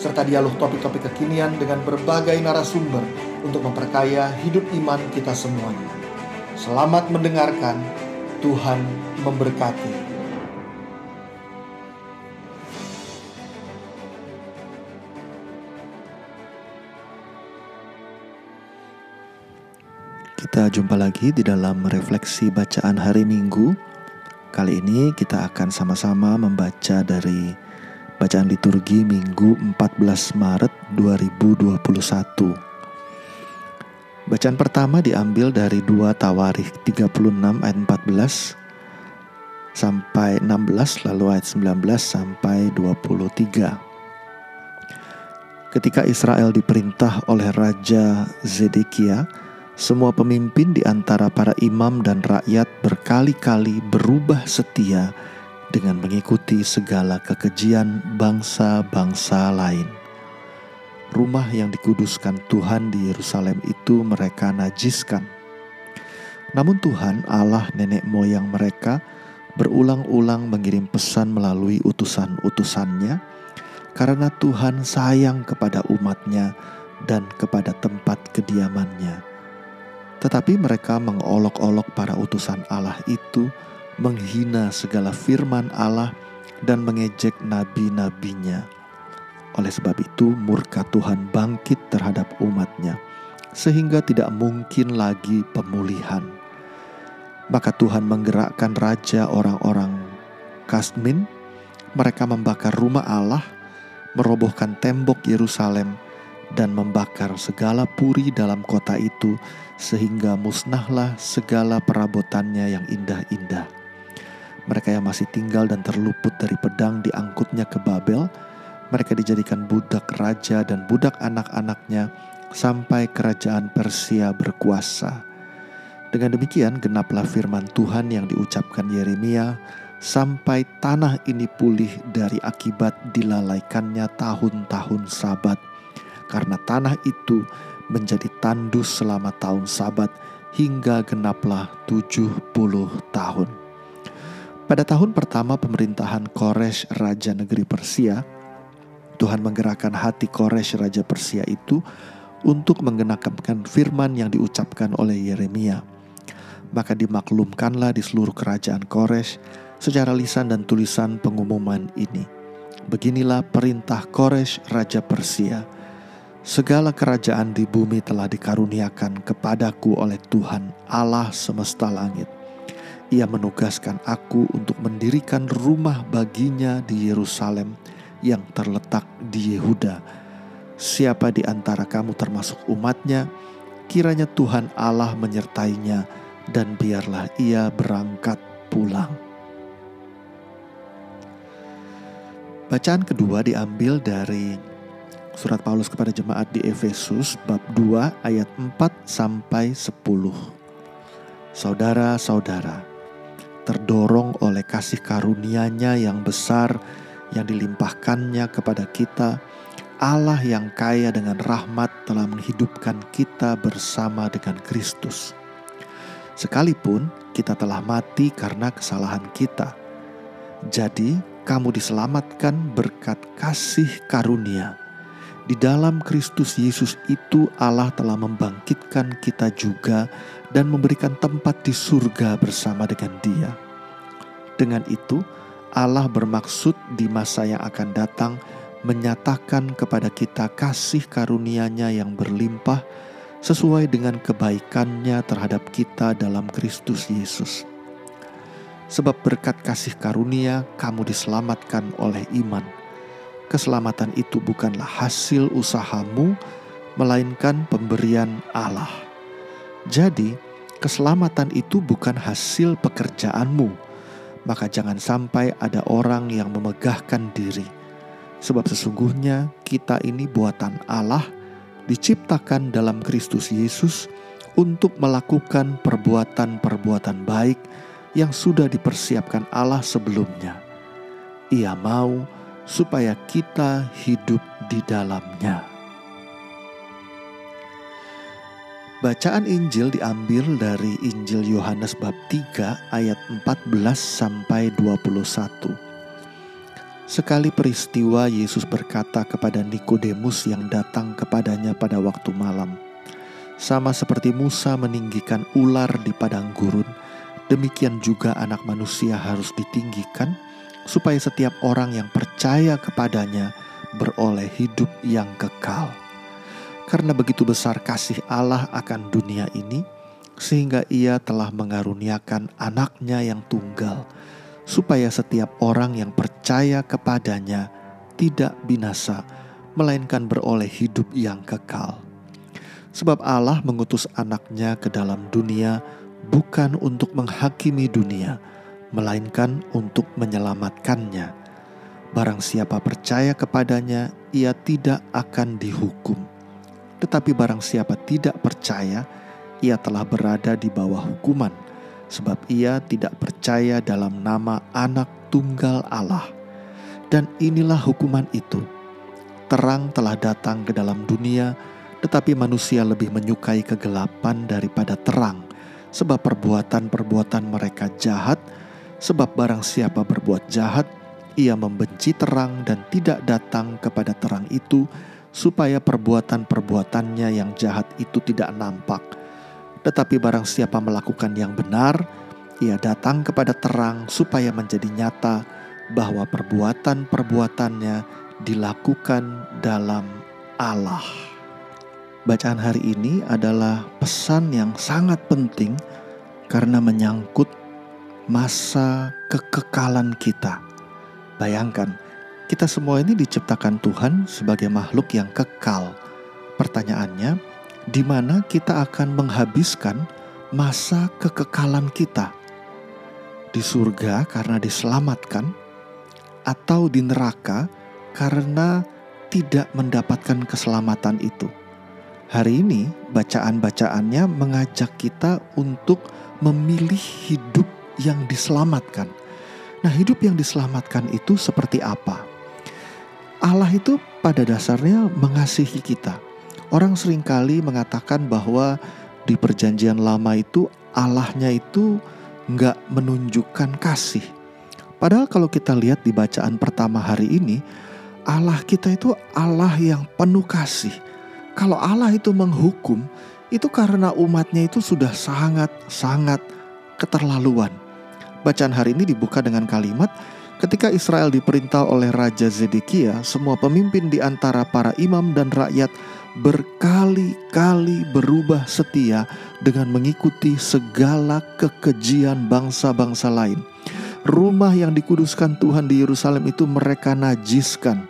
serta dialog topik-topik kekinian dengan berbagai narasumber untuk memperkaya hidup iman kita semuanya. Selamat mendengarkan, Tuhan memberkati. Kita jumpa lagi di dalam refleksi bacaan hari Minggu. Kali ini kita akan sama-sama membaca dari bacaan liturgi Minggu 14 Maret 2021. Bacaan pertama diambil dari 2 Tawarikh 36 ayat 14 sampai 16 lalu ayat 19 sampai 23. Ketika Israel diperintah oleh Raja Zedekia, semua pemimpin di antara para imam dan rakyat berkali-kali berubah setia dengan mengikuti segala kekejian bangsa-bangsa lain rumah yang dikuduskan Tuhan di Yerusalem itu mereka najiskan. Namun Tuhan Allah nenek moyang mereka berulang-ulang mengirim pesan melalui utusan-utusannya karena Tuhan sayang kepada umatnya dan kepada tempat kediamannya. Tetapi mereka mengolok-olok para utusan Allah itu, menghina segala firman Allah dan mengejek nabi-nabinya. Oleh sebab itu murka Tuhan bangkit terhadap umatnya sehingga tidak mungkin lagi pemulihan. Maka Tuhan menggerakkan raja orang-orang Kasmin, mereka membakar rumah Allah, merobohkan tembok Yerusalem, dan membakar segala puri dalam kota itu, sehingga musnahlah segala perabotannya yang indah-indah. Mereka yang masih tinggal dan terluput dari pedang diangkutnya ke Babel, mereka dijadikan budak raja dan budak anak-anaknya sampai kerajaan Persia berkuasa. Dengan demikian genaplah firman Tuhan yang diucapkan Yeremia sampai tanah ini pulih dari akibat dilalaikannya tahun-tahun sabat. Karena tanah itu menjadi tandus selama tahun sabat hingga genaplah 70 tahun. Pada tahun pertama pemerintahan Kores Raja Negeri Persia, Tuhan menggerakkan hati Kores Raja Persia itu untuk menggenapkan firman yang diucapkan oleh Yeremia. Maka dimaklumkanlah di seluruh kerajaan Kores secara lisan dan tulisan pengumuman ini. Beginilah perintah Kores Raja Persia. Segala kerajaan di bumi telah dikaruniakan kepadaku oleh Tuhan Allah semesta langit. Ia menugaskan aku untuk mendirikan rumah baginya di Yerusalem yang terletak di Yehuda. Siapa di antara kamu termasuk umatnya, kiranya Tuhan Allah menyertainya dan biarlah ia berangkat pulang. Bacaan kedua diambil dari surat Paulus kepada jemaat di Efesus bab 2 ayat 4 sampai 10. Saudara-saudara, terdorong oleh kasih karunia-Nya yang besar yang dilimpahkannya kepada kita, Allah yang kaya dengan rahmat telah menghidupkan kita bersama dengan Kristus. Sekalipun kita telah mati karena kesalahan kita, jadi kamu diselamatkan berkat kasih karunia. Di dalam Kristus Yesus itu Allah telah membangkitkan kita juga dan memberikan tempat di surga bersama dengan Dia. Dengan itu, Allah bermaksud di masa yang akan datang menyatakan kepada kita kasih karunia-Nya yang berlimpah sesuai dengan kebaikannya terhadap kita dalam Kristus Yesus. Sebab berkat kasih karunia kamu diselamatkan oleh iman. Keselamatan itu bukanlah hasil usahamu, melainkan pemberian Allah. Jadi, keselamatan itu bukan hasil pekerjaanmu, maka jangan sampai ada orang yang memegahkan diri. Sebab sesungguhnya kita ini buatan Allah, diciptakan dalam Kristus Yesus untuk melakukan perbuatan-perbuatan baik yang sudah dipersiapkan Allah sebelumnya. Ia mau supaya kita hidup di dalamnya. Bacaan Injil diambil dari Injil Yohanes bab 3 ayat 14 sampai 21. Sekali peristiwa Yesus berkata kepada Nikodemus yang datang kepadanya pada waktu malam, "Sama seperti Musa meninggikan ular di padang gurun, demikian juga Anak Manusia harus ditinggikan, supaya setiap orang yang percaya kepadanya beroleh hidup yang kekal." Karena begitu besar kasih Allah akan dunia ini, sehingga ia telah mengaruniakan anaknya yang tunggal, supaya setiap orang yang percaya kepadanya tidak binasa, melainkan beroleh hidup yang kekal. Sebab Allah mengutus anaknya ke dalam dunia bukan untuk menghakimi dunia, melainkan untuk menyelamatkannya. Barang siapa percaya kepadanya, ia tidak akan dihukum tetapi barang siapa tidak percaya, ia telah berada di bawah hukuman, sebab ia tidak percaya dalam nama Anak Tunggal Allah. Dan inilah hukuman itu: terang telah datang ke dalam dunia, tetapi manusia lebih menyukai kegelapan daripada terang, sebab perbuatan-perbuatan mereka jahat. Sebab barang siapa berbuat jahat, ia membenci terang dan tidak datang kepada terang itu supaya perbuatan-perbuatannya yang jahat itu tidak nampak. Tetapi barang siapa melakukan yang benar, ia datang kepada terang supaya menjadi nyata bahwa perbuatan-perbuatannya dilakukan dalam Allah. Bacaan hari ini adalah pesan yang sangat penting karena menyangkut masa kekekalan kita. Bayangkan, kita semua ini diciptakan Tuhan sebagai makhluk yang kekal. Pertanyaannya, di mana kita akan menghabiskan masa kekekalan kita? Di surga karena diselamatkan, atau di neraka karena tidak mendapatkan keselamatan itu? Hari ini, bacaan-bacaannya mengajak kita untuk memilih hidup yang diselamatkan. Nah, hidup yang diselamatkan itu seperti apa? Allah itu pada dasarnya mengasihi kita. Orang sering kali mengatakan bahwa di perjanjian lama itu Allahnya itu nggak menunjukkan kasih. Padahal kalau kita lihat di bacaan pertama hari ini, Allah kita itu Allah yang penuh kasih. Kalau Allah itu menghukum, itu karena umatnya itu sudah sangat-sangat keterlaluan. Bacaan hari ini dibuka dengan kalimat, Ketika Israel diperintah oleh Raja Zedekia, semua pemimpin di antara para imam dan rakyat berkali-kali berubah setia dengan mengikuti segala kekejian bangsa-bangsa lain. Rumah yang dikuduskan Tuhan di Yerusalem itu mereka najiskan.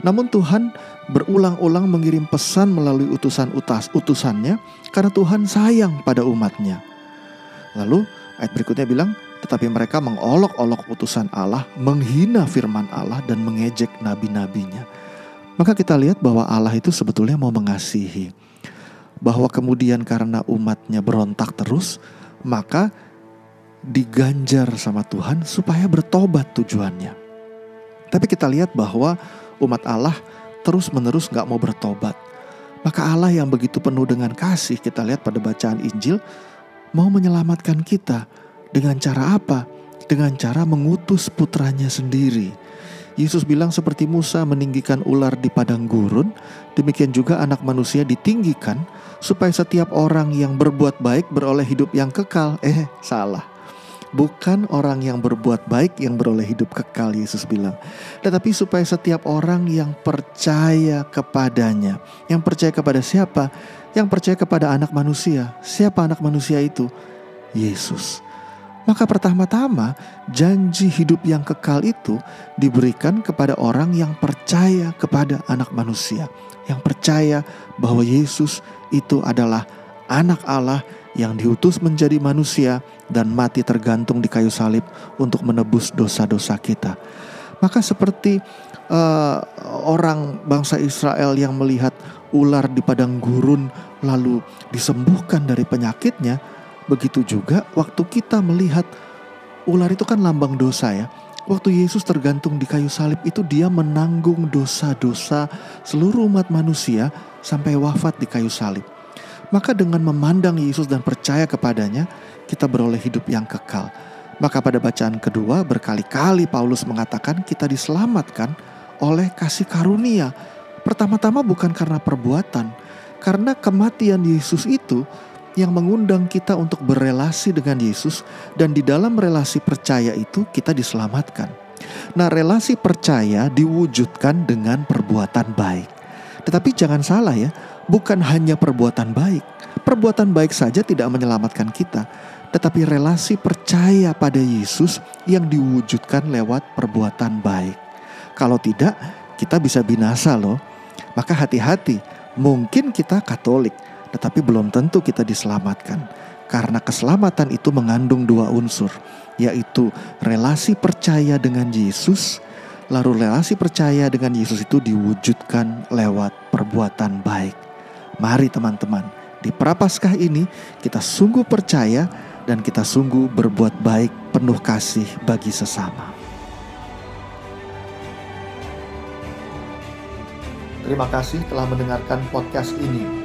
Namun Tuhan berulang-ulang mengirim pesan melalui utusan utas utusannya karena Tuhan sayang pada umatnya. Lalu ayat berikutnya bilang, tetapi mereka mengolok-olok utusan Allah, menghina firman Allah dan mengejek nabi-nabinya. Maka kita lihat bahwa Allah itu sebetulnya mau mengasihi. Bahwa kemudian karena umatnya berontak terus, maka diganjar sama Tuhan supaya bertobat tujuannya. Tapi kita lihat bahwa umat Allah terus-menerus gak mau bertobat. Maka Allah yang begitu penuh dengan kasih kita lihat pada bacaan Injil mau menyelamatkan kita dengan cara apa? Dengan cara mengutus putranya sendiri. Yesus bilang seperti Musa meninggikan ular di padang gurun, demikian juga anak manusia ditinggikan supaya setiap orang yang berbuat baik beroleh hidup yang kekal. Eh, salah. Bukan orang yang berbuat baik yang beroleh hidup kekal, Yesus bilang. Tetapi supaya setiap orang yang percaya kepadanya. Yang percaya kepada siapa? Yang percaya kepada anak manusia. Siapa anak manusia itu? Yesus. Maka pertama-tama janji hidup yang kekal itu diberikan kepada orang yang percaya kepada anak manusia. Yang percaya bahwa Yesus itu adalah anak Allah yang diutus menjadi manusia dan mati tergantung di kayu salib untuk menebus dosa-dosa kita. Maka seperti uh, orang bangsa Israel yang melihat ular di padang gurun lalu disembuhkan dari penyakitnya, begitu juga waktu kita melihat ular itu kan lambang dosa ya. Waktu Yesus tergantung di kayu salib itu dia menanggung dosa-dosa seluruh umat manusia sampai wafat di kayu salib. Maka dengan memandang Yesus dan percaya kepadanya, kita beroleh hidup yang kekal. Maka pada bacaan kedua berkali-kali Paulus mengatakan kita diselamatkan oleh kasih karunia. Pertama-tama bukan karena perbuatan, karena kematian Yesus itu yang mengundang kita untuk berelasi dengan Yesus dan di dalam relasi percaya itu kita diselamatkan. Nah, relasi percaya diwujudkan dengan perbuatan baik. Tetapi jangan salah ya, bukan hanya perbuatan baik. Perbuatan baik saja tidak menyelamatkan kita, tetapi relasi percaya pada Yesus yang diwujudkan lewat perbuatan baik. Kalau tidak, kita bisa binasa loh. Maka hati-hati, mungkin kita Katolik, tetapi belum tentu kita diselamatkan. Karena keselamatan itu mengandung dua unsur, yaitu relasi percaya dengan Yesus, lalu relasi percaya dengan Yesus itu diwujudkan lewat perbuatan baik. Mari teman-teman, di Prapaskah ini kita sungguh percaya dan kita sungguh berbuat baik penuh kasih bagi sesama. Terima kasih telah mendengarkan podcast ini.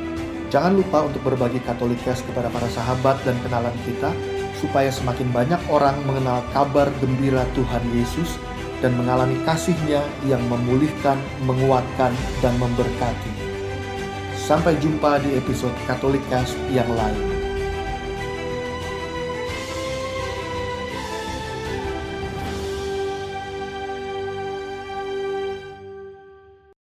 Jangan lupa untuk berbagi Katolikes kepada para sahabat dan kenalan kita, supaya semakin banyak orang mengenal kabar gembira Tuhan Yesus dan mengalami kasihnya yang memulihkan, menguatkan, dan memberkati. Sampai jumpa di episode Katolikes yang lain.